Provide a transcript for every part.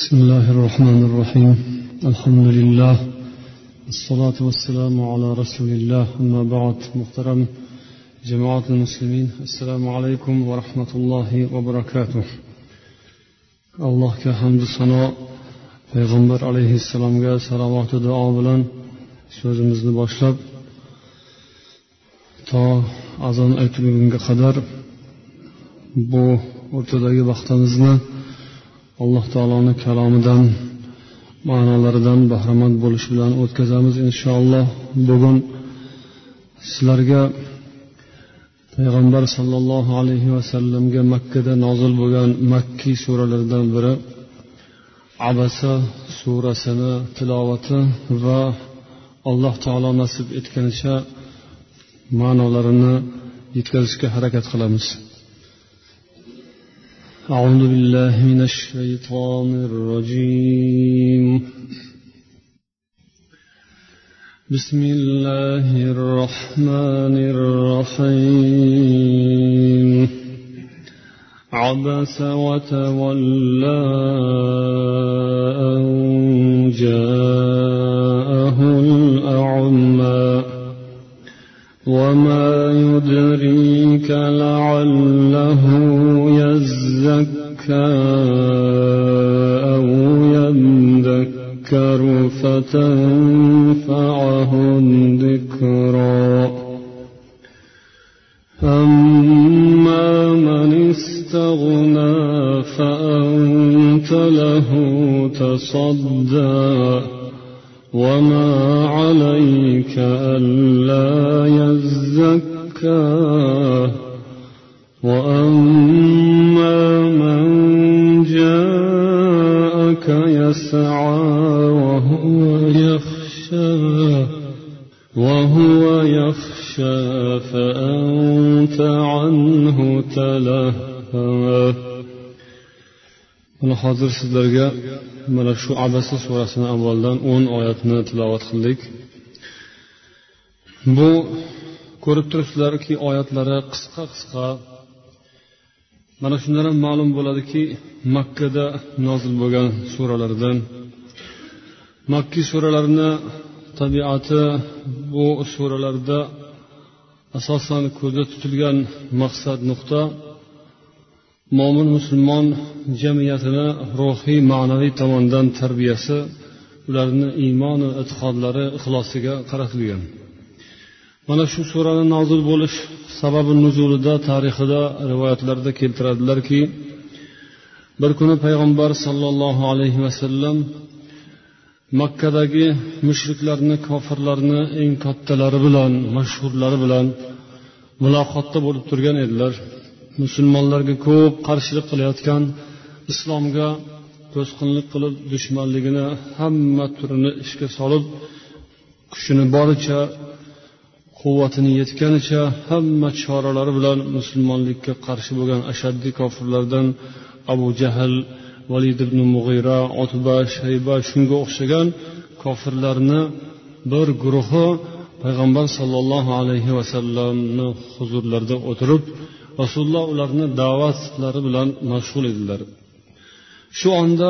بسم الله الرحمن الرحيم الحمد لله الصلاة والسلام على رسول الله أما بعد محترم جماعة المسلمين السلام عليكم ورحمة الله وبركاته الله كحمد سنة payg'ambar alayhissalomga salovatu duo bilan so'zimizni boshlab to azon aytilgunga qadar bu o'rtadagi vaqtimizni alloh taoloni kalomidan ma'nolaridan bahramand bo'lish bilan o'tkazamiz inshaalloh bugun sizlarga payg'ambar sollallohu alayhi vasallamga makkada nozil bo'lgan makkiy suralardan biri abasa surasini tilovati va alloh taolo nasib etganicha ma'nolarini yetkazishga harakat qilamiz. أعوذ بالله من الشيطان الرجيم. بسم الله الرحمن الرحيم. عبس وتولى أن جاءه الأعمى. وما يدريك لعله أو يذكر فتنفعه الذكرى أما من استغنى فأنت له تصدى وما hozir sizlarga mana shu abasa surasini avvaldan o'n oyatni tilovat qildik. Bu ko'rib turibsizlarki oyatlari qisqa qisqa. Mana shundan ham ma'lum bo'ladiki makkada nozil bo'lgan suralardan. Makki suralarni tabiati bu suralarda asosan ko'zda tutilgan maqsad nuqta mo'min musulmon jamiyatini ruhiy ma'naviy tomondan tarbiyasi ularni iymonu e'tiqodlari ixlosiga qaratilgan. Mana shu surani nozil bo'lish sababi nuzulida tarixida rivoyatlarda keltiradilarki bir kuni payg'ambar sollallohu alayhi vasallam makkadagi mushriklarni kofirlarni eng kattalari bilan mashhurlari bilan muloqotda bo'lib turgan edilar. Musulmonlarga ko'p qarshilik qilayotgan islomga to'sqinlik qilib dushmanligini hamma turini ishga solib kuchini boricha quvvatini yetganicha hamma choralari bilan musulmonlikka qarshi bo'lgan ashaddiy kofirlardan abu jahl valid ibn mug'ira otba shayba shunga o'xshagan kofirlarni bir guruhi payg'ambar sollallohu alayhi vasallamni huzurlarida o'tirib rasululloh ularni da'vatlari bilan mashg'ul edilar. Shu onda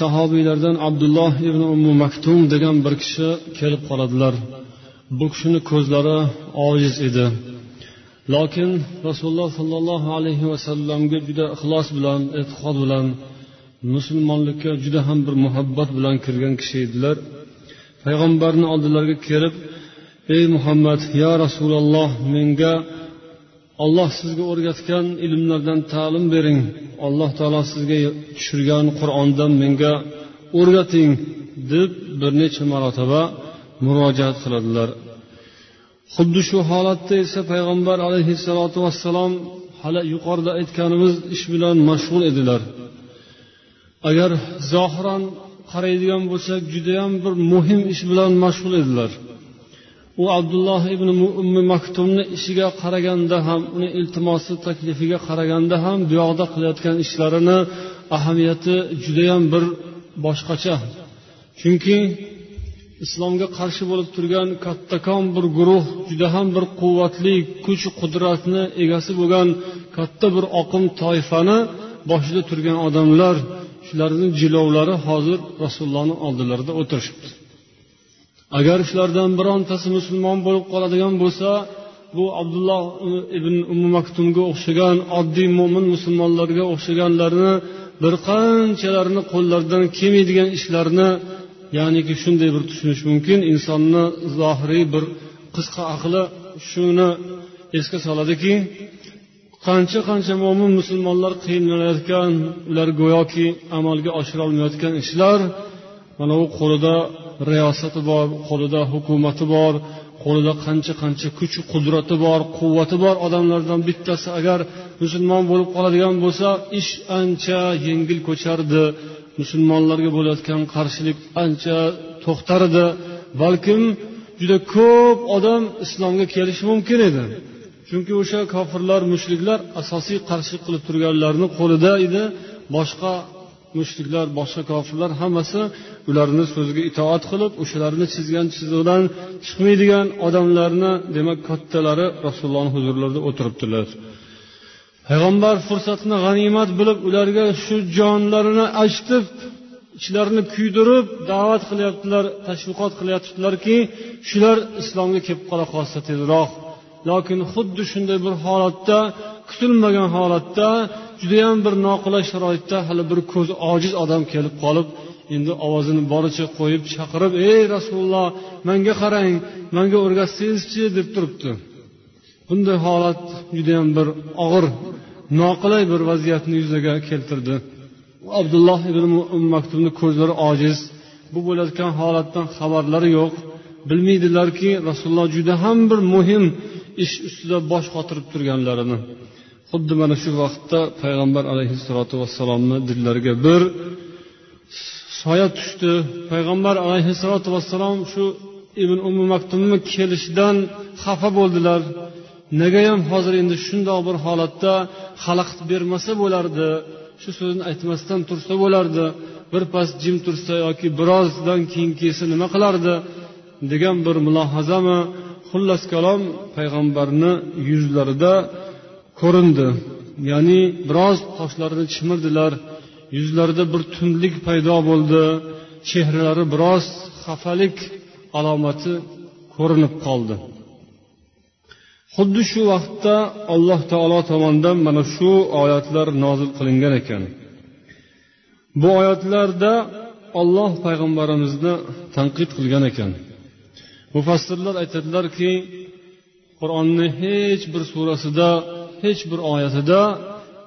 sahobiylardan abdulloh ibn ummu maktum degan bir kishi kelib qoladilar. Bu kishini ko'zlari ojiz edi. Lokin rasululloh sollallohu alayhi vasallamga juda ixlos bilan e'tiqod bilan musulmonlikka juda ham bir muhabbat bilan kirgan kishi edilar. Payg'ambarni oldilariga kelib ey muhammad yo rasululloh menga olloh sizga o'rgatgan ilmlardan ta'lim bering. Alloh taolo sizga tushirgan qur'ondan menga o'rgating deb bir necha marotaba murojaat qiladilar. Xuddi shu holatda esa payg'ambar alayhissalotu vassalom hali yuqorida aytganimiz ish bilan mashg'ul edilar. Agar zohiran qaraydigan bo'lsak judayam bir muhim ish bilan mashg'ul edilar. U abdulloh ibn ummi maktumni ishiga qaraganda ham uni iltimosi taklifiga qaraganda ham bu yoqda qilayotgan ishlarini ahamiyati judayam bir boshqacha. Chunki islomga qarshi bo'lib turgan kattakon bir guruh juda ham bir quvvatli kuch qudratni egasi bo'lgan katta bir oqim toifani boshida turgan odamlar shularni jilovlari hozir rasulullohni oldilarida o'tirishibdi. Agar shulardan birontasi musulmon bo'lib qoladigan bo'lsa bu abdulloh ibn umu maktumga o'xshagan oddiy mo'min musulmonlarga o'xshaganlarni bir qanchalarini qo'llaridan kelmaydigan ishlarni ya'niki shunday bir tushunish mumkin. Insonni zohiriy bir qisqa aqli shuni esga soladiki qancha qancha mo'min musulmonlar qiynalayotgan ular go'yoki amalga oshirolmayotgan ishlar mana u qo'lida riyosati bor qo'lida hukumati bor qo'lida qancha qancha kuch qudrati bor quvvati bor odamlardan bittasi agar musulmon bo'lib qoladigan bo'lsa ish ancha yengil ko'chardi. Musulmonlarga bo'layotgan qarshilik ancha to'xtar edi balkim juda ko'p odam islomga kelishi mumkin edi. Chunki o'sha kofirlar mushriklar asosiy qarshilik qilib turganlarni qo'lida edi. Boshqa mushriklar boshqa kofirlar hammasi ularni so'ziga itoat qilib o'shalarni chizgan chizig'idan chiqmaydigan odamlarni demak kattalari rasulullohni huzurlarida o'tiribdilar. Payg'ambar fursatni g'animat bilib ularga shu jonlarini achitib ichlarini kuydirib da'vat qilyaptilar tashviqot qilyaptilarki shular islomga kelib qola qolsa tezroq. Lokin xuddi shunday bir holatda kutilmagan holatda judayam bir noqulay sharoitda hali bir ko'zi ojiz odam kelib qolib endi ovozini boricha qo'yib chaqirib ey rasululloh manga qarang manga o'rgatsangizchi deb turibdi. Bunday holat judayam bir og'ir noqulay bir vaziyatni yuzaga keltirdi. Abdulloh ibn maktubni ko'zlari ojiz. Bu bo'layotgan holatdan xabarlari yo'q. Bilmaydilarki rasululloh juda ham bir muhim ish ustida bosh qotirib turganlarini. Xuddi mana shu vaqtda payg'ambar alayhissalotu vassalomni dillariga bir soya tushdi. Payg'ambar alayhissalotu vassalom shu ibn umi maktumni kelishidan xafa bo'ldilar. Negayam hozir endi shundoq bir holatda xalaqit bermasa bo'lardi shu so'zni aytmasdan tursa bo'lardi birpas jim tursa yoki birozdan keyin kelsa nima qilardi degan bir mulohazami xullas kalom payg'ambarni yuzlarida ko'rindi. Ya'ni biroz qoshlarini chimirdilar. Yuzlarida bir tundlik paydo bo'ldi. Chehralari biroz xafalik alomati ko'rinib qoldi. Xuddi shu vaqtda alloh taolo tomonidan mana shu oyatlar nozil qilingan ekan. Bu oyatlarda olloh payg'ambarimizni tanqid qilgan ekan. Mufassirlar aytadilarki qur'onni hech bir surasida hech bir oyatida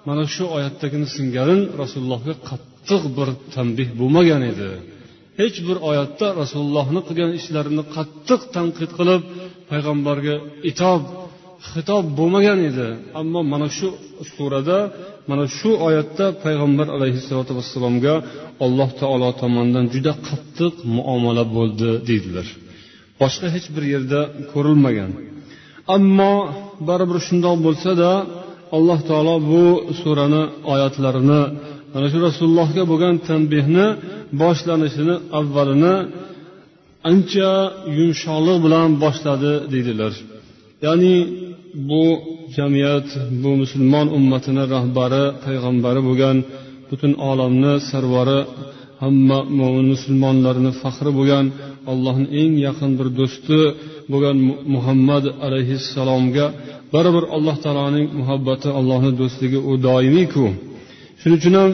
mana shu oyatdagini singari rasulullohga qattiq bir tanbeh bo'lmagan edi. Hech bir oyatda rasulullohni qilgan ishlarini qattiq tanqid qilib payg'ambarga itob xitob bo'lmagan edi. Ammo mana shu surada mana shu oyatda payg'ambar alayhissalotu vassalomga alloh taolo tomonidan juda qattiq muomala bo'ldi deydilar. Boshqa hech bir yerda ko'rilmagan. Ammo baribir shundoq bo'lsada alloh taolo bu surani oyatlarini mana shu rasulullohga bo'lgan tanbehni boshlanishini avvalini ancha yumshoqlik bilan boshladi deydilar. Ya'ni bu jamiyat bu musulmon ummatini rahbari payg'ambari bo'lgan butun olamni sarvari hamma mo'min musulmonlarni faxri bo'lgan allohni eng yaqin bir do'sti bo'lgan muhammad alayhissalomga baribir alloh taoloning muhabbati allohni do'stligi u doimiyku shuning uchun ham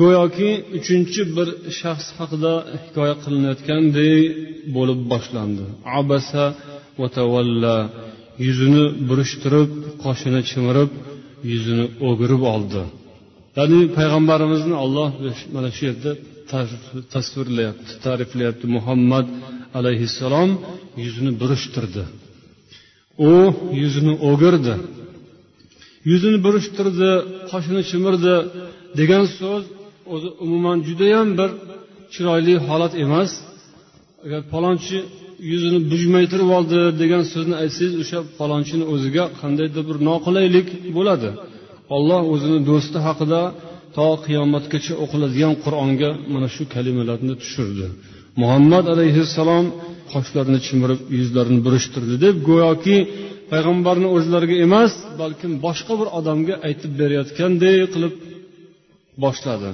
go'yoki uchinchi bir shaxs haqida hikoya qilinayotganday bo'lib boshlandi. Abasa va tavalla yuzini burishtirib qoshini chimirib yuzini o'girib oldi. Ya'ni payg'ambarimizni olloh mana shu yerda tasvirlayapti ta'riflayapti. Muhammad alayhissalom yuzini burishtirdi. U yuzini o'girdi. Yuzini burishtirdi qoshini chimirdi degan so'z o'zi umuman judayam bir chiroyli holat emas. Agar palonchi yuzini bujmaytirib oldi degan so'zni aytsangiz o'sha palonchini o'ziga qandaydir bir noqulaylik bo'ladi. Olloh o'zini do'sti haqida to qiyomatgacha o'qiladigan qur'onga mana shu kalimalarni tushirdi. Muhammad alayhissalom qoshlarini chimirib yuzlarini burishtirdi deb go'yoki payg'ambarni o'zlariga emas balkim boshqa bir odamga aytib berayotganday qilib boshladi.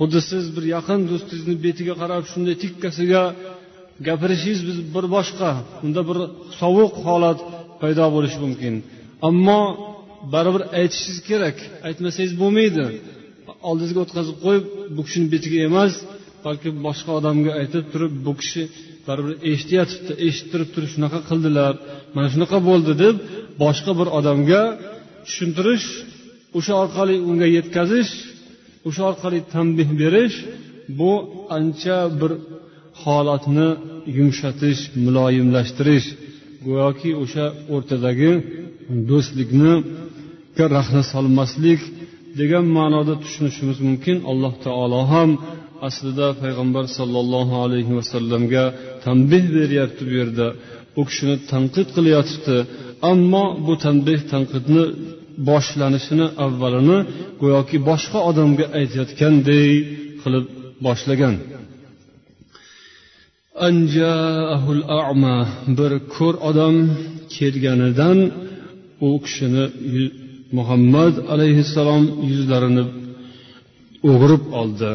Xuddi siz bir yaqin do'stingizni betiga qarab shunday tikkasiga gapirishingiz biz bir boshqa unda bir sovuq holat paydo bo'lishi mumkin. Ammo baribir aytishingiz kerak aytmasangiz bo'lmaydi. Oldingizga o'tkazib qo'yib bu kishini betiga emas balki boshqa odamga aytib turib bu kishi baribir eshityapti eshittirib turib turib shunaqa qildilar mana shunaqa bo'ldi deb boshqa bir odamga tushuntirish o'sha orqali unga yetkazish o'sha orqali tanbeh berish bu ancha bir holatni yumshatish muloyimlashtirish. Go'yoki o'sha o'rtadagi do'stlikni rahna solmaslik degan ma'noda tushunishimiz mumkin. Alloh taolo ham aslida payg'ambar sollallohu alayhi vasallamga tanbeh beryapti bu yerda. U kishini tanqid qilyotibdi. Ammo bu tanbeh tanqidni boshlanishini avvalini go'yoki boshqa odamga aytayotganday qilib boshlagan. Bir ko'r odam kelganidan u kishini muhammad alayhissalom yuzlarini o'g'irib oldi.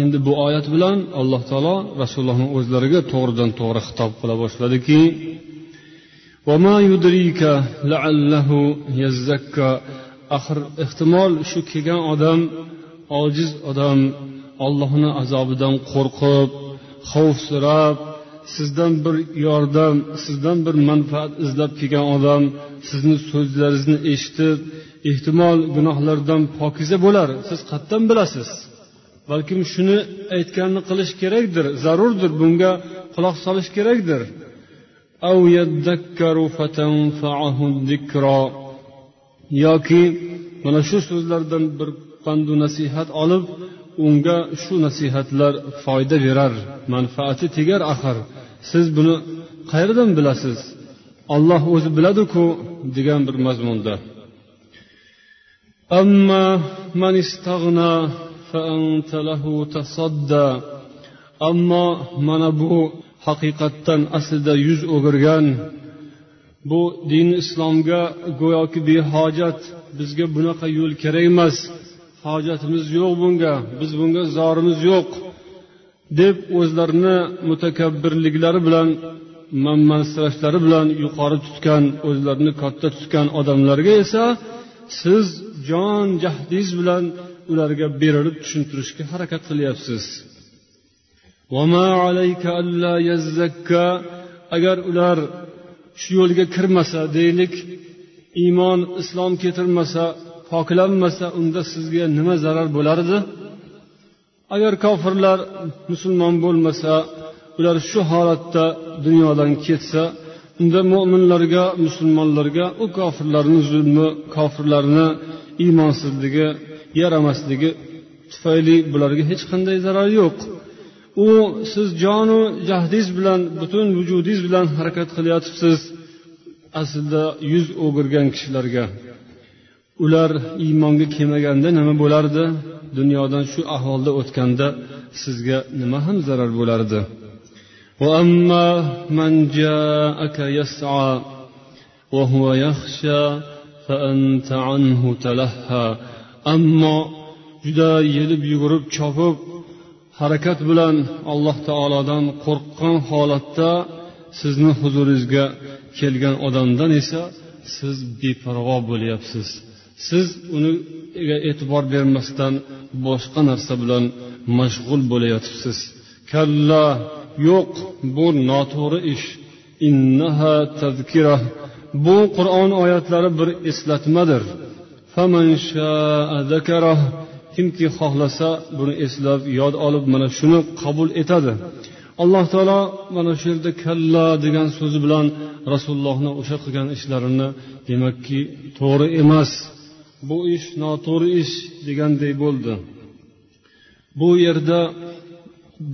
Endi bu oyat bilan alloh taolo rasulullohni o'zlariga to'g'ridan to'g'ri xitob qila boshladiki axir ehtimol shu kelgan odam ojiz odam ollohni azobidan qo'rqib xavfsirab sizdan bir yordam sizdan bir manfaat izlab kelgan odam sizni so'zlaringizni eshitib ehtimol gunohlardan pokiza bo'lar. Siz qayerdan bilasiz. Balkim shuni aytganini qilish kerakdir zarurdir. Bunga quloq solish kerakdir. Yoki mana shu so'zlardan bir pandu nasihat olib unga shu nasihatlar foyda berar manfaati tegar axir. Siz buni qayerdan bilasiz? Olloh o'zi biladiku degan bir mazmunda. Ammo mana bu haqiqatdan aslida yuz o'girgan bu din islomga go'yoki behojat bizga bunaqa yo'l kerak emas hojatimiz yo'q bunga biz bunga zorimiz yo'q deb o'zlarini mutakabbirliklari bilan manmansirashlari bilan yuqori tutgan o'zlarini katta tutgan odamlarga esa siz jon jahdingiz bilan ularga berilib tushuntirishga harakat qilyapsiz. Agar ular shu yo'lga kirmasa deylik iymon islom keltirmasa poklanmasa unda sizga nima zarar bo'lardi? Agar kofirlar musulmon bo'lmasa ular shu holatda dunyodan ketsa unda mo'minlarga musulmonlarga u kofirlarni zulmi kofirlarni iymonsizligi yaramasligi tufayli bularga hech qanday zarar yo'q. U siz jonu jahdingiz bilan butun vujudingiz bilan harakat qilyotibsiz aslida yuz o'girgan kishilarga. Ular iymonga kelmaganda nima bo'lardi? Dunyodan shu ahvolda o'tganda sizga nima ham zarar bo'lardi? Ammo juda yelib yugurib chopib harakat bilan alloh taolodan qo'rqqan holatda sizni huzuringizga kelgan odamdan esa siz beparvo bo'lyapsiz siz uniga e'tibor bermasdan boshqa narsa bilan mashg'ul bo'layotibsiz kalla yo'q bu noto'g'ri ish. Innaha tazkira bu qur'on oyatlari bir eslatmadir. Kimki xohlasa buni eslab yod olib mana shuni qabul etadi. Alloh taolo mana shu yerda kalla degan so'zi bilan rasulullohni o'sha qilgan ishlarini demakki to'g'ri emas. Bu ish noto'g'ri ish deganday bo'ldi. Bu yerda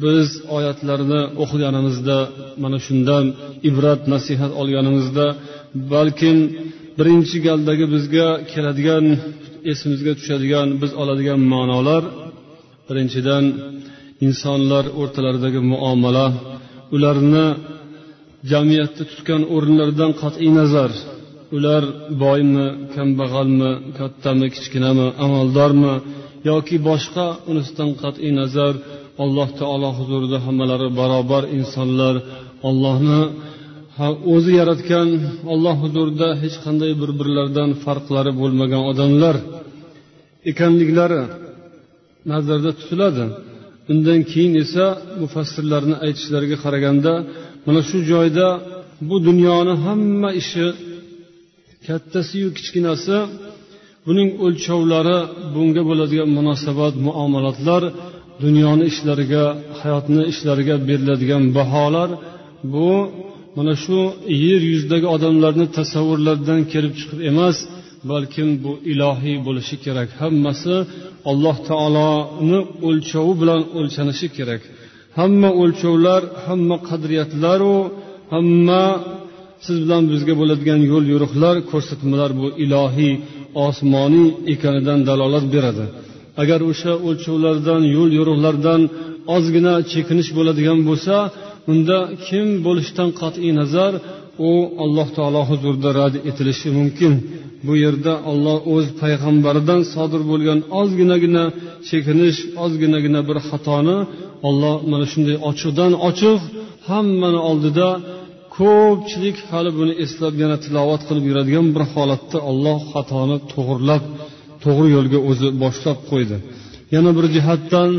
biz oyatlarni o'qiganimizda mana shundan ibrat nasihat olganimizda balkim birinchi galdagi bizga keladigan esimizga tushadigan biz oladigan ma'nolar. Birinchidan insonlar o'rtalaridagi muomala ularni jamiyatda tutgan o'rinlaridan qat'iy nazar. Ular boymi kambag'almi kattami kichkinami amaldormi yoki boshqa unisidan qat'iy nazar alloh taolo huzurida hammalari barobar insonlar ollohni o'zi yaratgan olloh huzurida hech qanday bir birlaridan farqlari bo'lmagan odamlar ekanliklari nazarda tutiladi. Undan keyin esa mufassirlarni aytishlariga qaraganda mana shu joyda bu dunyoni hamma ishi kattasiyu kichkinasi buning o'lchovlari bunga bo'ladigan munosabat muomalatlar dunyoni ishlariga hayotni ishlariga beriladigan baholar bu mana shu yer yuzidagi odamlarni tasavvurlaridan kelib chiqib emas balkim bu ilohiy bo'lishi kerak. Hammasi alloh taoloni o'lchovi bilan o'lchanishi kerak. Hamma o'lchovlar hamma qadriyatlaru hamma siz bilan bizga bo'ladigan yo'l yo'riqlar ko'rsatmalar bu ilohiy osmoniy ekanidan dalolat beradi. Agar o'sha o'lchovlardan yo'l yo'riqlardan ozgina chekinish bo'ladigan bo'lsa unda kim bo'lishidan qat'iy nazar u alloh taolo huzurida rad etilishi mumkin. Bu yerda olloh o'z payg'ambaridan sodir bo'lgan ozginagina chekinish ozginagina bir xatoni olloh mana shunday ochiqdan ochiq hammani oldida ko'pchilik hali buni eslab yana tilovat qilib yuradigan bir holatda olloh xatoni to'g'irlab to'g'ri yo'lga o'zi boshlab qo'ydi. Yana bir jihatdan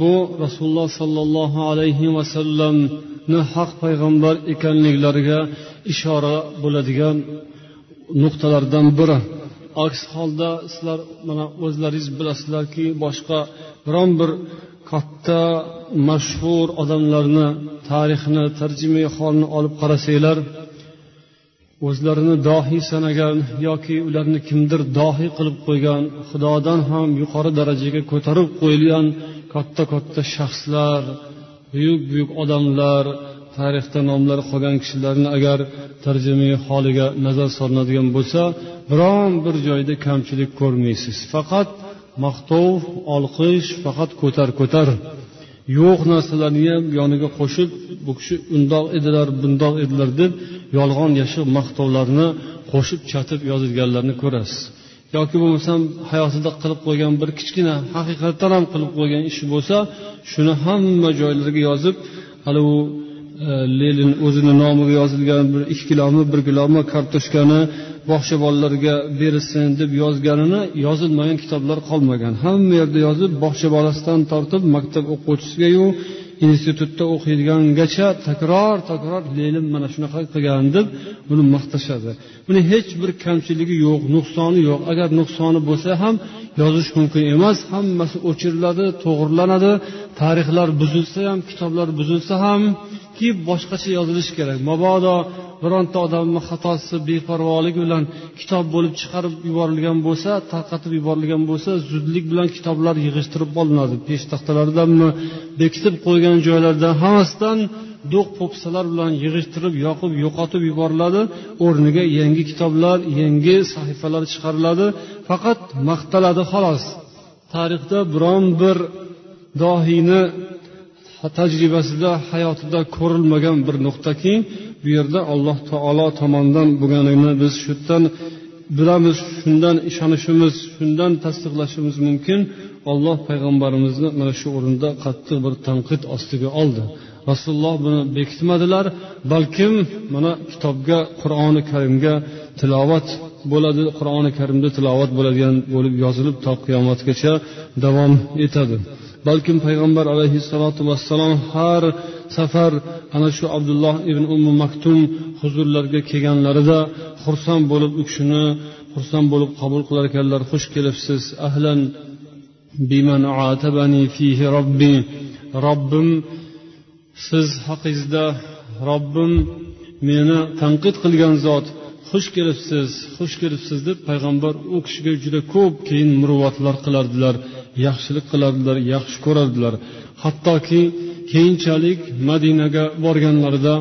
bu rasululloh sollallohu alayhi vasallamni haq payg'ambar ekanliklariga ishora bo'ladigan nuqtalardan biri. Aks holda sizlar mana o'zlaringiz bilasizlarki boshqa biron bir katta mashhur odamlarni tarixini tarjimai holini olib qarasanglar o'zlarini dohiy sanagan yoki ularni kimdir dohiy qilib qo'ygan xudodan ham yuqori darajaga ko'tarib qo'yilgan katta katta shaxslar buyuk buyuk odamlar tarixda nomlari qolgan kishilarni agar tarjimai holiga nazar solinadigan bo'lsa biron bir joyda kamchilik ko'rmaysiz. Faqat maqtov olqish faqat ko'tar ko'tar yo'q narsalarni ham yoniga qo'shib bu kishi undoq edilar bundoq edilar deb yolg'on yashiq maqtovlarni qo'shib chatib yozilganlarni ko'rasiz. Yoki bo'lmasam hayotida qilib qo'ygan bir kichkina haqiqatdan ham qilib qo'ygan ishi bo'lsa shuni hamma joylarga yozib hali u e, lenin o'zini nomiga yozilgan bir ikki kilomi bir kilomi kartoshkani bog'cha bolalarga berilsin deb yozganini yozilmagan kitoblar qolmagan. Hamma yerda yozib bog'cha bolasidan tortib maktab o'quvchisigayu institutda o'qiydigangacha takror takror lenin mana shunaqa qilgan deb buni maqtashadi. Buni hech bir kamchiligi yo'q nuqsoni yo'q. Agar nuqsoni bo'lsa ham yozish mumkin emas. Hammasi o'chiriladi to'g'irlanadi tarixlar buzilsa ham kitoblar buzilsa hamki boshqacha yozilishi kerak. Mabodo bironta odamni xatosi beparvoligi bilan kitob bo'lib chiqarib yuborilgan bo'lsa tarqatib yuborilgan bo'lsa zudlik bilan kitoblar yig'ishtirib olinadi. Peshtaxtalardanmi bekitib qo'ygan joylardan hammasidan do'q po'pisalar bilan yig'ishtirib yoqib yo'qotib yuboriladi. O'rniga yangi kitoblar yangi sahifalar chiqariladi. Faqat maqtaladi xolos. Tarixda biron bir dohiyni tajribasida hayotida ko'rilmagan bir nuqtaki bu yerda alloh taolo tomonidan bo'lganini biz shu yerdan bilamiz shundan ishonishimiz shundan tasdiqlashimiz mumkin. Olloh payg'ambarimizni mana shu o'rinda qattiq bir tanqid ostiga oldi. Rasululloh buni bekitmadilar balkim mana kitobga qur'oni karimga tilovat bo'ladi qur'oni karimda tilovat bo'ladigan bo'lib yozilib to qiyomatgacha davom etadi. Balkim payg'ambar alayhissalotu vassalom har safar ana shu abdulloh ibn ummu maktum huzurlariga kelganlarida xursand bo'lib u kishini xursand bo'lib qabul qilar ekanlar xush kelibsiz ahlan biman fihi robbi. Robbim siz haqingizda robbim meni tanqid qilgan zot. Xush kelibsiz xush kelibsiz deb payg'ambar u kishiga juda ko'p keyin muruvvatlar qilardilar yaxshilik qilardilar yaxshi ko'rardilar. Hattoki keyinchalik madinaga borganlarida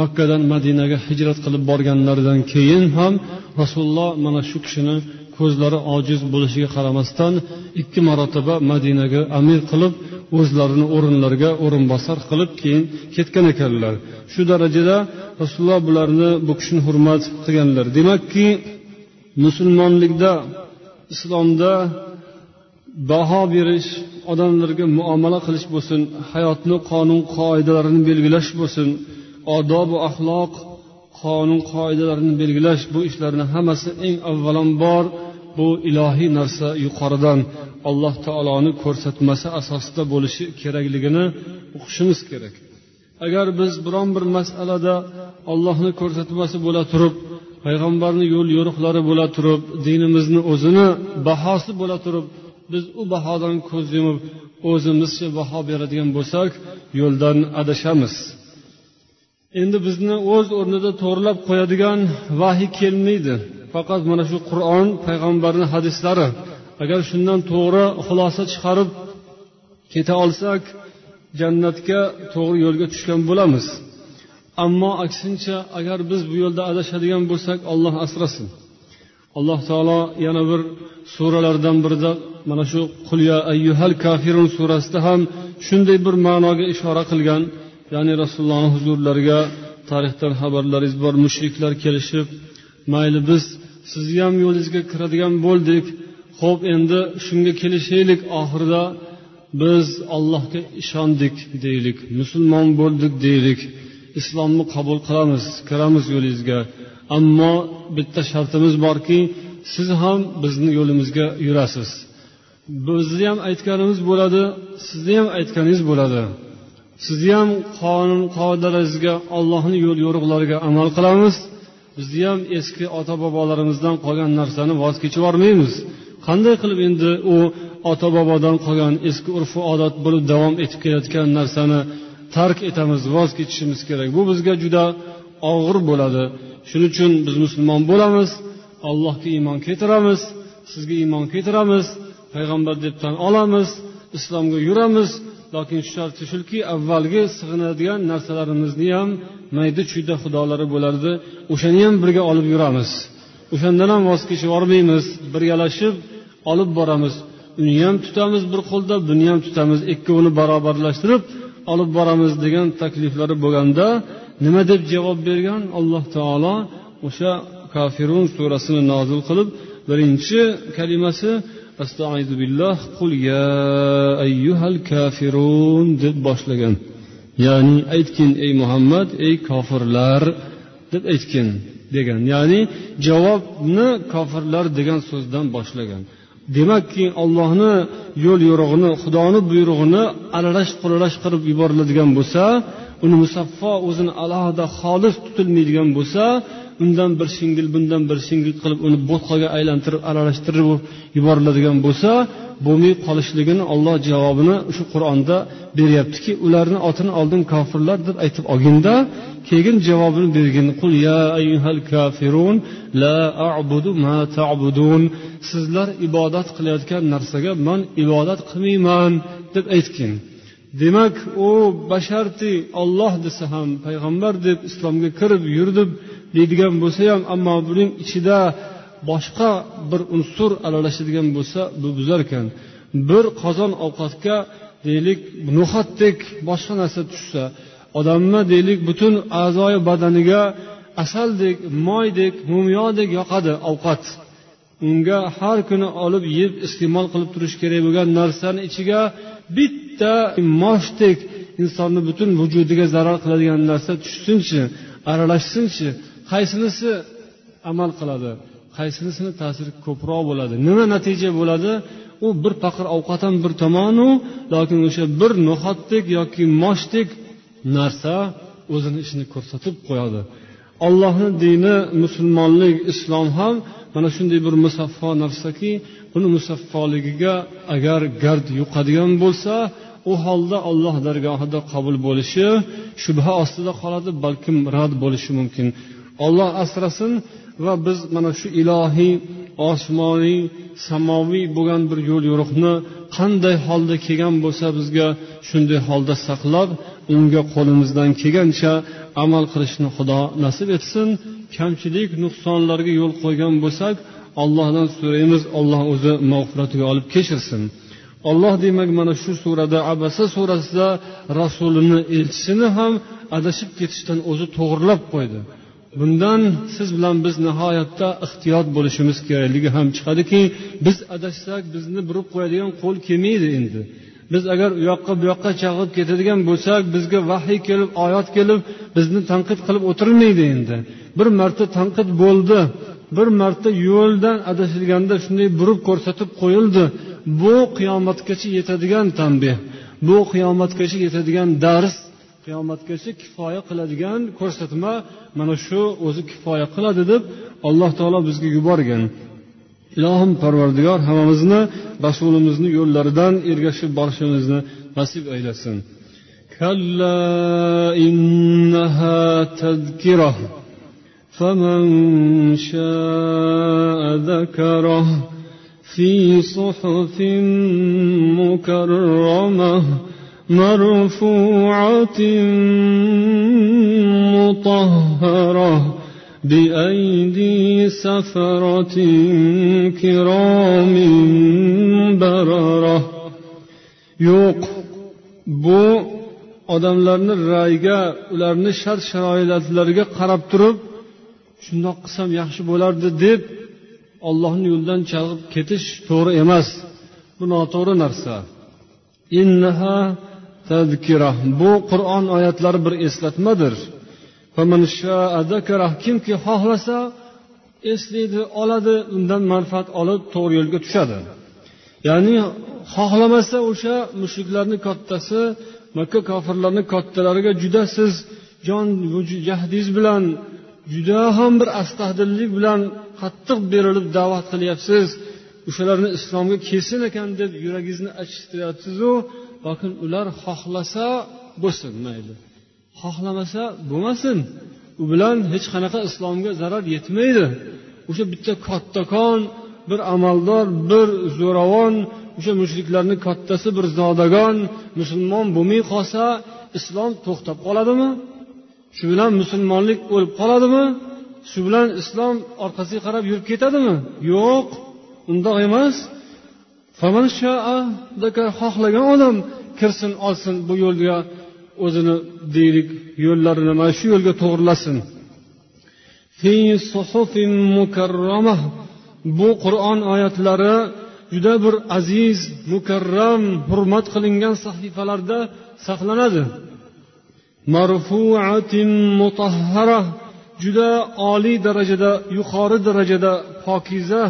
makkadan madinaga hijrat qilib borganlaridan keyin ham rasululloh mana shu kishini ko'zlari ojiz bo'lishiga qaramasdan ikki marotaba madinaga amir qilib o'zlarini o'rinlariga o'rinbosar qilib keyin ketgan ekanlar. Shu darajada rasululloh bularni bu kishini hurmat qilganlar. Demakki musulmonlikda islomda baho berish odamlarga muomala qilish bo'lsin hayotni qonun qoidalarini belgilash bo'lsin odobu axloq qonun qoidalarini belgilash bu ishlarni hammasi eng avvalambor bu ilohiy narsa yuqoridan alloh taoloni ko'rsatmasi asosida bo'lishi kerakligini o'qishimiz kerak. Agar biz biron bir masalada ollohni ko'rsatmasi bo'la turib payg'ambarni yo'l yo'riqlari bo'la turib dinimizni o'zini bahosi bo'la turib biz u bahodan ko'z yumib o'zimizcha baho beradigan bo'lsak yo'ldan adashamiz. Endi bizni o'z o'rnida to'g'irlab qo'yadigan vahiy kelmaydi. Faqat mana shu qur'on payg'ambarni hadislari. Agar shundan to'g'ri xulosa chiqarib keta olsak jannatga to'g'ri yo'lga tushgan bo'lamiz. Ammo aksincha agar biz bu yo'lda adashadigan bo'lsak olloh asrasin. Alloh taolo yana bir suralardan birida mana shu qulya ayyuhal kafirun surasida ham shunday bir ma'noga ishora qilgan. Ya'ni rasulullohni huzurlariga tarixdan xabarlaringiz bor mushriklar kelishib mayli biz sizni ham yo'lingizga kiradigan bo'ldik. Ho'p endi shunga kelishaylik oxirida biz allohga ishondik deylik musulmon bo'ldik deylik. Islomni qabul qilamiz kiramiz yo'lingizga. Ammo bitta shartimiz borki siz ham bizni yo'limizga yurasiz. Bizni ham aytganimiz bo'ladi sizni ham aytganingiz bo'ladi. Sizni ham qonun qoidalaringizga ollohni yo'l yo'riqlariga amal qilamiz. Bizni ham eski ota bobolarimizdan qolgan narsani voz kechib yubormaymiz qanday qilib endi u ota bobodan qolgan eski urf odat bo'lib davom etib kelayotgan narsani tark etamiz voz kechishimiz kerak. Bu bizga juda og'ir bo'ladi. Shuning uchun biz musulmon bo'lamiz allohga iymon keltiramiz sizga iymon keltiramiz payg'ambar deb tan olamiz islomga yuramiz. Lokin sharti shuki avvalgi sig'inadigan narsalarimizni ham mayda chuyda xudolari bo'lardi. O'shani ham birga olib yuramiz. O'shandan ham voz kechib yubormaymiz. Birgalashib olib boramiz. Uni ham tutamiz bir qo'lda buni ham tutamiz. Ikkovini barobarlashtirib olib boramiz degan takliflari bo'lganda nima deb javob bergan? Alloh taolo o'sha kafirun surasini nozil qilib birinchi kalimasi astaizu billah qul ya ayyuhal kafirun deb boshlagan. Ya'ni aytgin ey muhammad ey kofirlar deb aytgin degan. Ya'ni javobni kofirlar degan so'zdan boshlagan. Demakki ollohni yo'l yo'rig'ini xudoni buyrug'ini aralash quralash qilib yuboriladigan bo'lsa uni musaffo o'zini alohida xolis tutilmaydigan bo'lsa undan bir shingil bundan bir shingil qilib uni bo'tqaga aylantirib aralashtirib yuboriladigan bo'lsa bo'lmay qolishligini olloh javobini shu qur'onda beryaptiki ularni otini oldin kofirlar deb aytib olginda keyin javobini bergin qul ya ayyuhal kafirun la a'budu ma ta'budun. Sizlar ibodat qilayotgan narsaga man ibodat qilmayman deb aytgin. Demak u basharti olloh desa ham payg'ambar deb islomga kirib yurdim deydigan bo'lsa ham ammo buning ichida boshqa bir unsur aralashadigan bo'lsa bu buzar ekan. Bir qozon ovqatga deylik no'xatdek boshqa narsa tushsa odamni deylik butun a'zoyi badaniga asaldek moydek mumyodek yoqadi ovqat. Unga har kuni olib yeb iste'mol qilib turish kerak bo'lgan narsani ichiga bitta moshdek insonni butun vujudiga zarar qiladigan narsa tushsinchi aralashsinchi qaysinisi amal qiladi. Qaysinisini ta'siri ko'proq bo'ladi. Nima natija bo'ladi? U bir paqir ovqat ham bir tomonu lokin o'sha bir no'xatdek yoki moshdek narsa o'zini ishini ko'rsatib qo'yadi. Ollohni dini musulmonlik islom ham mana shunday bir musaffo narsaki uni musaffoligiga agar gard yuqadigan bo'lsa u holda olloh dargohida qabul bo'lishi shubha ostida qoladi balkim rad bo'lishi mumkin. Olloh asrasin va biz mana shu ilohiy osmoniy samoviy bo'lgan bir yo'l yo'riqni qanday holda kelgan bo'lsa bizga shunday holda saqlab unga qo'limizdan kelgancha amal qilishni xudo nasib etsin. Kamchilik nuqsonlarga yo'l qo'ygan bo'lsak ollohdan so'raymiz olloh o'zi mag'firatiga olib kechirsin olloh demak mana shu surada abasa surasida rasulini elchisini ham adashib ketishdan o'zi to'g'irlab qo'ydi. Bundan siz bilan biz nihoyatda ehtiyot bo'lishimiz kerakligi ham chiqadiki biz adashsak bizni burib qo'yadigan qo'l kelmaydi endi. Biz agar u yoqqa bu yoqqa chag'ib ketadigan bo'lsak bizga vahiy kelib oyat kelib bizni tanqid qilib o'tirmaydi endi. Bir marta tanqid bo'ldi bir marta yo'ldan adashilganda shunday burib ko'rsatib qo'yildi. Bu qiyomatgacha yetadigan tanbeh bu qiyomatgacha yetadigan dars qiyomatgacha kifoya qiladigan ko'rsatma mana shu o'zi kifoya qiladi deb alloh taolo bizga yuborgan ilohim parvardigor hammamizni rasulimizni yo'llaridan ergashib borishimizni nasib aylasin فمن شاء ذكره في صحف مكرمه مرفوعة مطهرة بأيدي سفرة كرام بررة yo'q bu odamlarni ra'yiga ularni shart sharoitlariga qarab turib shundoq qilsam yaxshi bo'lardi deb ollohni yo'lidan chalg'ib ketish to'g'ri emas bu noto'g'ri narsa Tadkira. Bu qur'on oyatlari bir eslatmadir. Kimki xohlasa eslaydi oladi undan manfaat olib to'g'ri yo'lga tushadi. Ya'ni xohlamasa o'sha mushuklarni kattasi makka kofirlarni kattalariga juda siz jon jahdingiz bilan juda ham bir astahdillik bilan qattiq berilib da'vat qilyapsiz. O'shalarni islomga kelsin ekan deb yuragingizni achishtiryapsizu lokin ular xohlasa bo'lsin mayli. Xohlamasa bo'lmasin. U bilan hech qanaqa islomga zarar yetmaydi. O'sha bitta kattakon bir amaldor bir zo'ravon o'sha mushriklarni kattasi bir zodagon musulmon bo'lmay qolsa islom to'xtab qoladimi? Shu bilan musulmonlik o'lib qoladimi? Shu bilan islom orqasiga qarab yurib ketadimi? Yo'q undoq emas. Xohlagan odam kirsin olsin bu yo'lga o'zini deylik yo'llarini mana shu yo'lga to'g'irlasin bu qur'on oyatlari juda bir aziz mukarram hurmat qilingan sahifalarda saqlanadi. Juda oliy darajada yuqori darajada pokiza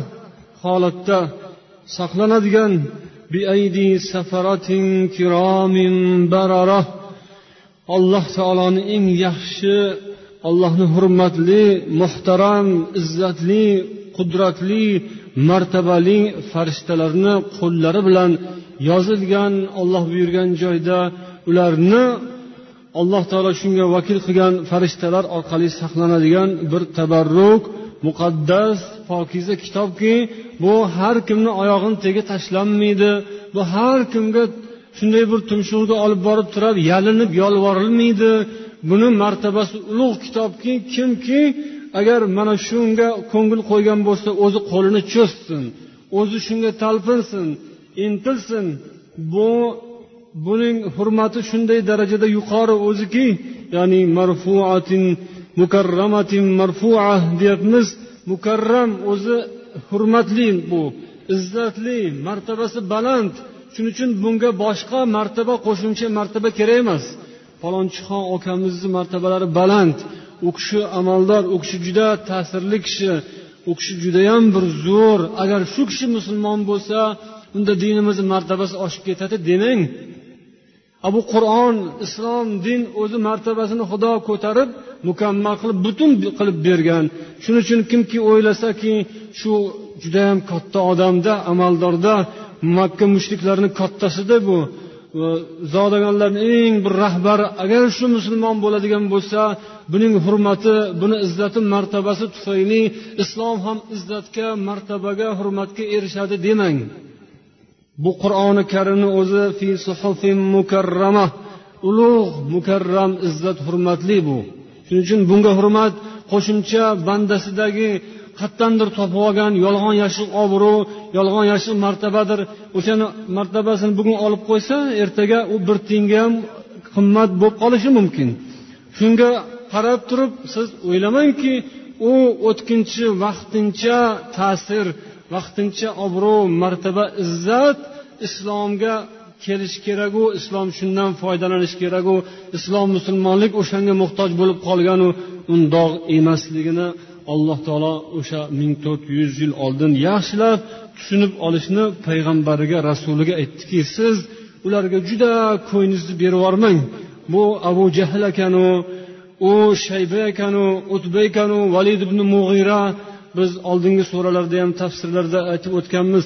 holatda saqlanadigan alloh taoloni eng yaxshi allohni hurmatli muhtaram izzatli qudratli martabali farishtalarni qo'llari bilan yozilgan olloh buyurgan joyda ularni alloh taolo shunga vakil qilgan farishtalar orqali saqlanadigan bir tabarruk muqaddas pokiza kitobki bu har kimni oyog'ini tegi tashlanmaydi. Bu har kimga shunday bir tumshug'iga olib borib turib yalinib yolvorilmaydi. Buni martabasi ulug' kitobki kimki agar mana shunga ko'ngil qo'ygan bo'lsa o'zi qo'lini cho'zsin o'zi shunga talpinsin intilsin. Bu buning hurmati shunday darajada yuqori o'ziki ya'ni marfuatin mukarramatin marfua deyapmiz. Mukarram o'zi hurmatli bu izzatli martabasi baland. Shuning uchun bunga boshqa martaba qo'shimcha martaba kerak emas. Falonchixon akamizni martabalari baland. U kishi amaldor u kishi juda ta'sirli kishi. U kishi judayam bir zo'r. Agar shu kishi musulmon bo'lsa unda dinimizni martabasi oshib ketadi demang. Bu qur'on islom din o'zi martabasini xudo ko'tarib mukammal qilib butun qilib bergan. Shuning uchun kimki o'ylasaki shu judayam katta odamda amaldorda makka mushriklarini kattasida bu. Zodagonlarni eng bir rahbari agar shu musulmon bo'ladigan bo'lsa buning hurmati buni izzati martabasi tufayli islom ham izzatga martabaga hurmatga erishadi demang. Bu qur'oni karimni o'zi fi suhufin mukarrama. Ulug' mukarram izzat hurmatli bu. Shuning uchun bunga hurmat qo'shimcha bandasidagi qayerdandir topib olgan yolg'on yashiq obro' yolg'on yashiq martabadir. O'shani martabasini bugun olib qo'ysa ertaga u bir tiyinga ham qimmat bo'lib qolishi mumkin. Shunga qarab turib siz o'ylamangki u o'tkinchi vaqtincha ta'sir vaqtincha obro' martaba izzat islomga kelish keraku islom shundan foydalanish keraku islom musulmonlik o'shanga muhtoj bo'lib qolganu undoq emasligini alloh taolo o'sha ming to'rt yuz yil oldin yaxshilab tushunib olishni payg'ambariga rasuliga aytdiki siz ularga juda ko'nglingizni berib bu abu jahl ekanu u shayba ekanu utba ekanu valid ibn mug'ira biz oldingi suralarda ham tafsirlarda aytib o'tganmiz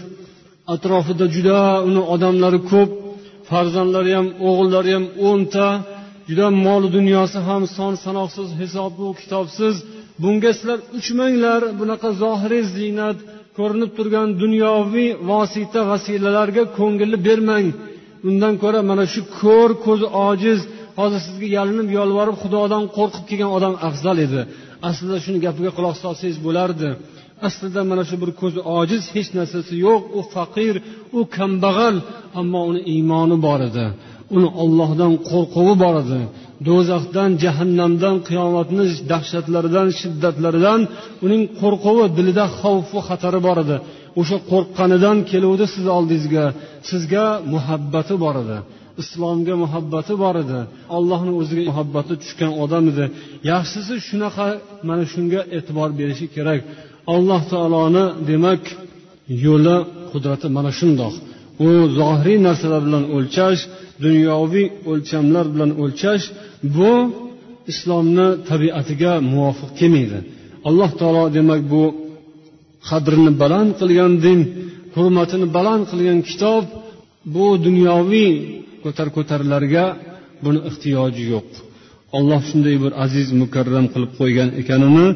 atrofida juda uni odamlari ko'p farzandlari ham o'g'illari ham o'nta juda mol dunyosi ham son sanoqsiz hisobu kitobsiz. Bunga sizlar uchmanglar bunaqa zohiriy ziynat ko'rinib turgan dunyoviy vosita vasilalarga ko'ngilni bermang. Undan ko'ra mana shu ko'r ko'zi ojiz hozir sizga yalinib yolvorib xudodan qo'rqib kelgan odam afzal edi. Aslida shuni gapiga quloq solsangiz bo'lardi. Aslida mana shu bir ko'zi ojiz hech narsasi yo'q. U faqir u kambag'al ammo uni iymoni bor edi. Uni ollohdan qo'rquvi bor edi. Do'zaxdan jahannamdan qiyomatni dahshatlaridan shiddatlaridan uning qo'rquvi dilida xavfu xatari bor edi. O'sha qo'rqqanidan keluvdi sizni oldingizga. Sizga muhabbati bor edi. Islomga muhabbati bor edi. Allohni o'ziga muhabbati tushgan odam edi. Yaxshisi shunaqa mana shunga e'tibor berishi kerak. Alloh taoloni demak yo'li qudrati mana shundoq. U zohiriy narsalar bilan o'lchash dunyoviy o'lchamlar bilan o'lchash bu islomni tabiatiga muvofiq kelmaydi. Alloh taolo demak bu qadrini baland qilgan din hurmatini baland qilgan kitob bu dunyoviy ko'tar ko'tarlarga buni ehtiyoji yo'q. Olloh shunday bir aziz mukarram qilib qo'ygan ekanini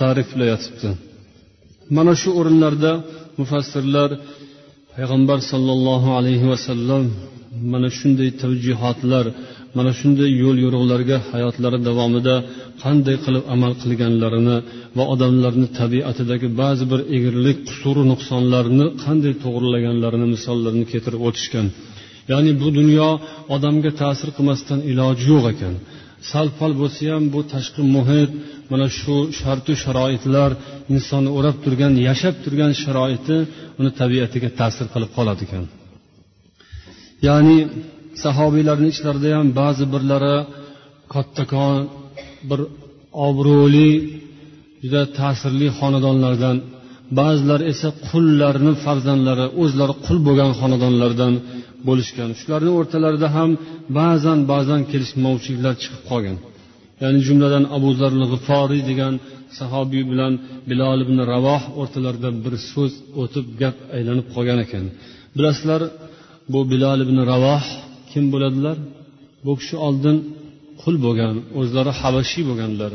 ta'riflayotibdi. Mana shu o'rinlarda mufassirlar payg'ambar sollallohu alayhi vasallam mana shunday tavjihotlar mana shunday yo'l yo'riqlarga hayotlari davomida qanday qilib amal qilganlarini va odamlarni tabiatidagi ba'zi bir egrilik qusuru nuqsonlarni qanday to'g'irlaganlarini misollarini keltirib o'tishgan. Ya'ni bu dunyo odamga ta'sir qilmasdan iloji yo'q ekan. Sal pal bo'lsa ham bu tashqi muhit mana shu shartu sharoitlar insonni o'rab turgan yashab turgan sharoiti uni tabiatiga ta'sir qilib qoladi ekan. Ya'ni sahobiylarni ichlarida ham ba'zi birlari kattakon bir obro'li juda ta'sirli xonadonlardan ba'zilar esa qullarni farzandlari o'zlari qul bo'lgan xonadonlardan bo'lishgan. Shularni o'rtalarida ham ba'zan ba'zan kelishmovchiliklar chiqib qolgan. Ya'ni jumladan abu zar g'iforiy degan sahobiy bilan bilol ibn ravoh o'rtalarida bir so'z o'tib gap aylanib qolgan ekan. Bilasizlar bu bilol ibn ravoh kim bo'ladilar? Bu kishi oldin qul bo'lgan o'zlari habashiy bo'lganlar.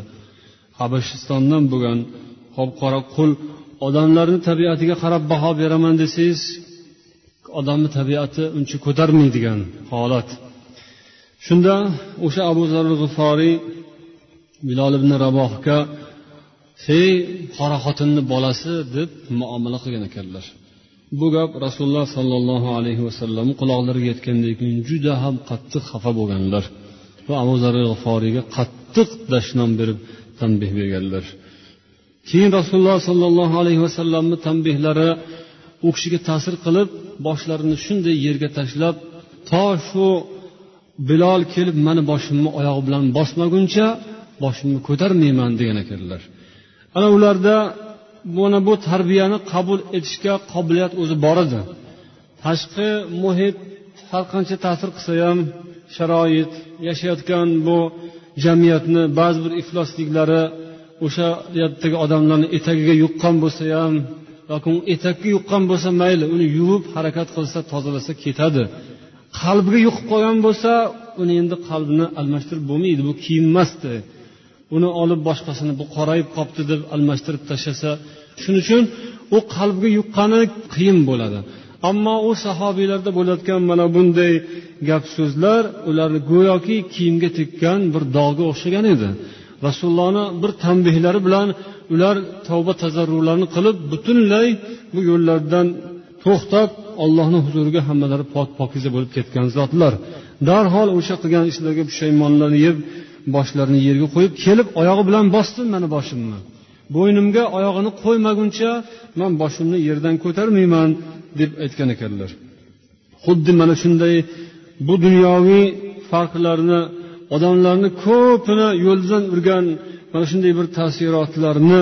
Habashistondan bo'lgan qop qora qul odamlarni tabiatiga qarab baho beraman desangiz odamni tabiati uncha ko'tarmaydigan holat. Shunda o'sha abu zarul g'iforiy bilol ibn rabohga hey qora xotinni bolasi deb muomala qilgan ekanlar. Bu gap rasululloh sollallohu alayhi vasallam quloqlariga yetgandan keyin juda ham qattiq xafa bo'lganlar va abu zarul g'iforiyga qattiq dashnom berib tanbeh berganlar. Keyin rasululloh sollallohu alayhi vasallamni tanbehlari u kishiga ta'sir qilib boshlarini shunday yerga tashlab to shu bilol kelib mani boshimni oyog'i bilan bosmaguncha boshimni ko'tarmayman degan ekanlar. Ana ularda mana bu tarbiyani qabul etishga qobiliyat o'zi bor edi. Tashqi muhit har qancha ta'sir qilsa ham sharoit yashayotgan bu jamiyatni ba'zi bir iflosliklari o'sha yerdagi odamlarni etagiga yuqqan bo'lsa ham yoki etakka yuqqan bo'lsa mayli uni yuvib harakat qilsa tozalasa ketadi. Qalbiga yuqib qolgan bo'lsa uni endi qalbini almashtirib bo'lmaydi bu kiyim emasdi. Uni olib boshqasini bu qorayib qolibdi deb almashtirib tashlasa shuning uchun u qalbga yuqqani qiyin bo'ladi. Ammo u sahobiylarda bo'layotgan mana bunday gap so'zlar ularni go'yoki kiyimga tekkan bir dog'ga o'xshagan edi. Rasulullohni bir tanbehlari bilan ular tavba tazarrularni qilib butunlay bu yo'llardan to'xtab allohni huzuriga hammalari pok pokiza bo'lib ketgan zotlar. Darhol o'sha qilgan ishlariga pushaymonlanib boshlarini yerga qo'yib kelib oyog'i bilan bosdi mani boshimni. Bo'ynimga oyog'ini qo'ymaguncha man boshimni yerdan ko'tarmayman deb aytgan ekanlar. Xuddi mana shunday bu dunyoviy farqlarni odamlarni ko'pini yo'ldan urgan mana shunday bir taassurotlarni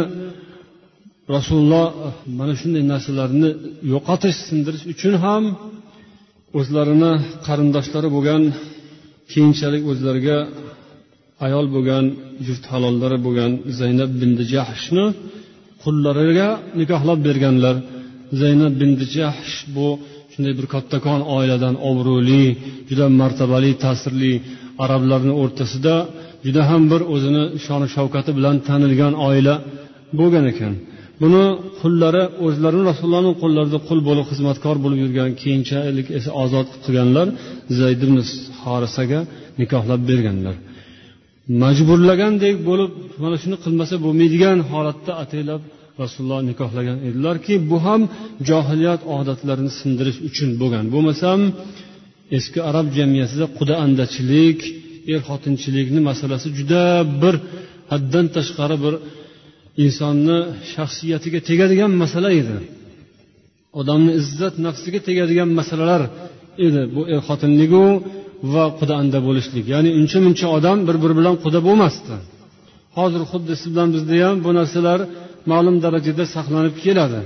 rasululloh eh, mana shunday narsalarni yo'qotish sindirish uchun ham o'zlarini qarindoshlari bo'lgan keyinchalik o'zlariga ayol bo'lgan juft halollari bo'lgan zaynab bindi jahshni qullariga nikohlab berganlar. Zaynab bindi jahsh bu shunday bir kattakon oiladan obro'li juda martabali ta'sirli arablarni o'rtasida juda ham bir o'zini shoni shavkati bilan tanilgan oila bo'lgan ekan. Buni qullari o'zlarini rasulullohni qo'llarida qul bo'lib xizmatkor bo'lib yurgan keyinchalik esa ozod qilganlar zayd ibn horisaga nikohlab berganlar. Majburlagandek bo'lib mana shuni qilmasa bo'lmaydigan holatda ataylab rasululloh nikohlagan edilarki bu ham johiliyat odatlarini sindirish uchun bo'lgan. Bo'lmasam eski arab jamiyatida quda andachilik er xotinchilikni masalasi juda bir haddan tashqari bir insonni shaxsiyatiga tegadigan masala edi. Odamni izzat nafsiga tegadigan masalalar edi bu er xotinligu va quda anda bo'lishlik. Ya'ni uncha muncha odam bir biri bilan quda bo'lmasdi. Hozir xuddi siz bilan bizda ham bu narsalar ma'lum darajada saqlanib keladi.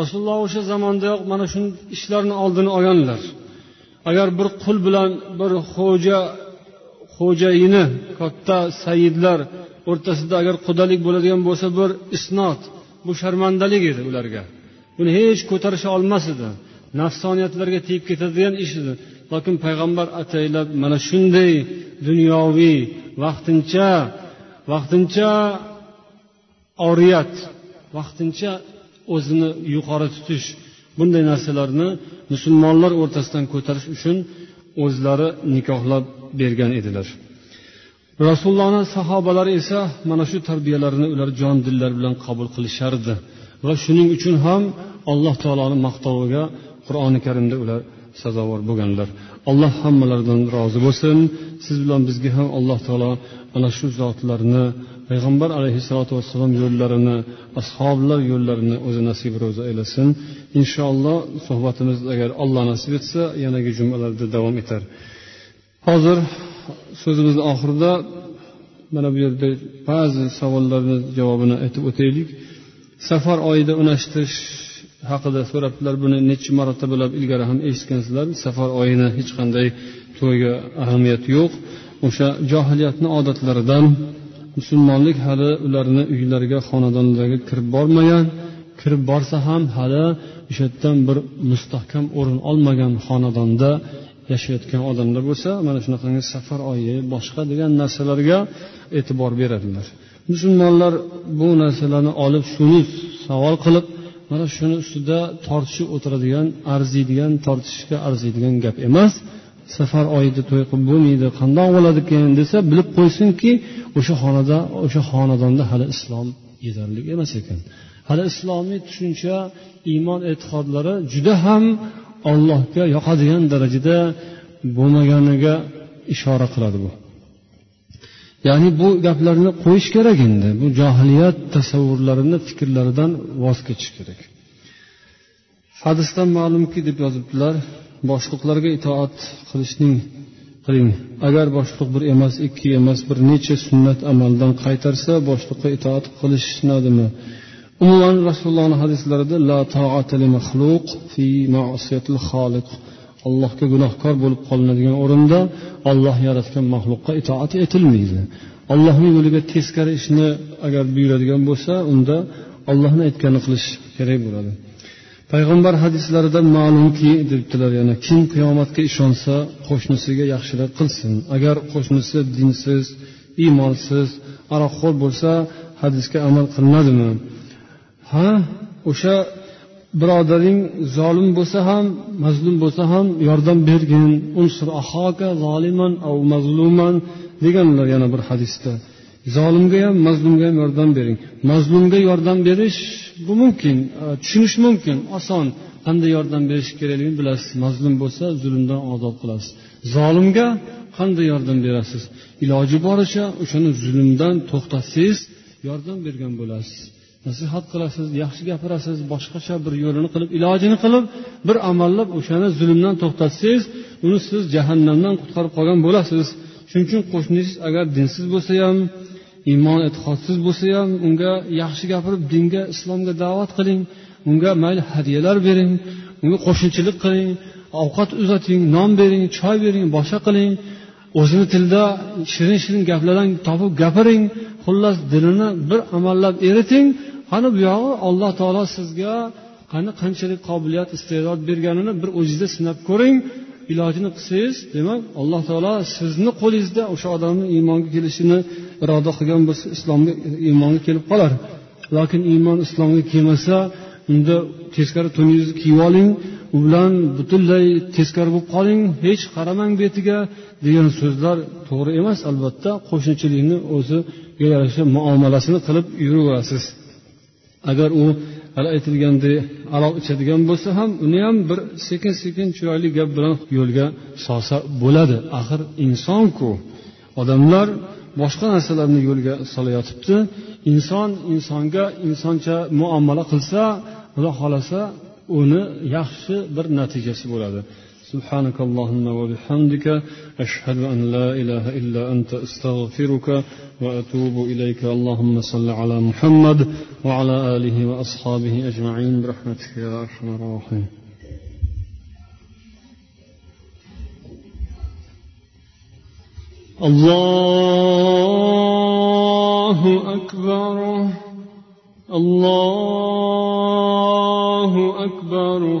Rasululloh o'sha zamondayoq mana shu ishlarni oldini olganlar. Agar bir qul bilan bir xo'ja xo'jayini katta sayidlar o'rtasida agar qudalik bo'ladigan bo'lsa bir isnot bu sharmandalik edi ularga. Buni hech ko'tarisha olmas edi. Nafsoniyatlarga tegib ketadigan ish edi. Lokin payg'ambar ataylab mana shunday dunyoviy vaqtincha vaqtincha oriyat vaqtincha o'zini yuqori tutish bunday narsalarni musulmonlar o'rtasidan ko'tarish uchun o'zlari nikohlab bergan edilar. Rasulullohni sahobalari esa mana shu tarbiyalarni ular jon dillar bilan qabul qilishardi va shuning uchun ham alloh taoloni maqtoviga qur'oni karimda ular sazovor bo'lganlar. Alloh hammalaridan rozi bo'lsin. Siz bilan bizga ham alloh taolo ana shu zotlarni payg'ambar alayhissalotu vassalom yo'llarini ashoblar yo'llarini o'zi nasib ro'za aylasin inshaalloh suhbatimiz agar alloh nasib etsa yanagi jumalarda davom etar. Hozir so'zimizni oxirida mana bu yerda ba'zi savollarni javobini aytib o'taylik. Safar oyida unashtirish haqida so'rabdilar buni necha marotabalab ilgari ham eshitgansizlar. Safar oyini hech qanday to'yga ahamiyati yo'q. O'sha johiliyatni odatlaridan musulmonlik hali ularni uylariga xonadonlariga kirib bormagan. Kirib borsa ham hali o'sha yerdan bir mustahkam o'rin olmagan xonadonda yashayotgan odamlar bo'lsa mana shunaqangi safar oyi boshqa degan narsalarga e'tibor beradilar. Musulmonlar bu narsalarni olib shuni savol qilib mana shuni ustida tortishib o'tiradigan arziydigan tortishishga arziydigan gap emas. Safar oyida to'y qilib bo'lmaydi qandoq bo'ladikan desa bilib qo'ysinki o'sha xonada o'sha xonadonda hali islom yetarli emas ekan. Hali islomiy tushuncha iymon e'tiqodlari juda ham ollohga yoqadigan darajada bo'lmaganiga ishora qiladi bu. Ya'ni bu gaplarni qo'yish kerak endi. Bu johiliyat tasavvurlarini fikrlaridan voz kechish kerak. Hadisdan ma'lumki deb yozibdilar boshliqlarga itoat qilishning qiling agar boshliq bir emas ikki emas bir necha sunnat amaldan qaytarsa boshliqqa itoat qilishnadimi umuman rasulullohni hadislarida la fi ma'siyatil xoliq allohga gunohkor bo'lib qolinadigan o'rinda olloh yaratgan maxluqqa itoat etilmaydi. Allohning yo'liga teskari ishni agar buyuradigan bo'lsa unda ollohni aytganini qilish kerak bo'ladi. Payg'ambar hadislaridan ma'lumki debdilar yana kim qiyomatga ishonsa qo'shnisiga yaxshilik qilsin. Agar qo'shnisi dinsiz iymonsiz aroqxo'r bo'lsa hadisga amal qilinadimi? Ha o'sha birodaring zolim bo'lsa ham mazlum bo'lsa ham yordam bergin. Unsur ahoka zoliman av mazluman deganlar yana bir hadisda. Zolimga ham mazlumga ham yordam bering. Mazlumga yordam berish bu mumkin e, tushunish mumkin oson. Qanday yordam berish kerakligini bilasiz. Mazlum bo'lsa zulmdan ozod qilasiz. Zolimga qanday yordam berasiz? Iloji boricha o'shani zulmdan to'xtatsangiz yordam bergan bo'lasiz. Nasihat qilasiz yaxshi gapirasiz boshqacha bir yo'lini qilib ilojini qilib bir amallab o'shani zulmdan to'xtatsangiz uni siz jahannamdan qutqarib qolgan bo'lasiz. Shuning uchun qo'shningiz agar dinsiz bo'lsa ham iymon e'tiqodsiz bo'lsa ham unga yaxshi gapirib dinga islomga da'vat qiling unga mayli hadyalar bering unga qo'shnichilik qiling ovqat uzating non bering choy bering boshqa qiling o'zini tilida shirin shirin gaplardan topib gapiring xullas dilini bir amallab eriting qani bu yog'i alloh taolo sizga qani qanchalik qobiliyat iste'dod berganini bir o'zingizda sinab ko'ring. Ilojini qilsangiz demak alloh taolo sizni qo'lingizda o'sha odamni iymonga kelishini iroda qilgan bo'lsa islomga iymonga kelib qolar. Lokin iymon islomga kelmasa unda teskari to'ningizni kiyib oling. U bilan butunlay teskari bo'lib qoling. Hech qaramang betiga degan so'zlar to'g'ri emas albatta. Qo'shnichilikni o'zi yarasha muomalasini qilib yuraverasiz. Agar u hali aytilgandek aroq ichadigan bo'lsa ham uni ham bir sekin sekin chiroyli gap bilan yo'lga solsa bo'ladi. Axir insonku odamlar boshqa narsalarni yo'lga solayotibdi. Inson insonga insoncha muomala qilsa xudo xohlasa uni yaxshi bir natijasi bo'ladi. سبحانك اللهم وبحمدك أشهد أن لا إله إلا أنت أستغفرك وأتوب إليك. اللهم صل على محمد وعلى آله وأصحابه أجمعين. برحمتك يا أرحم الراحمين. الله أكبر. الله أكبر.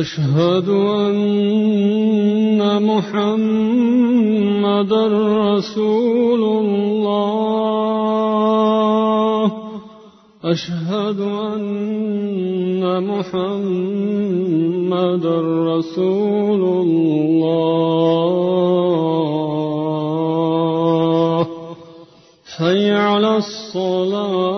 أشهد أن محمدا رسول الله. أشهد أن محمدا رسول الله. حي على الصلاة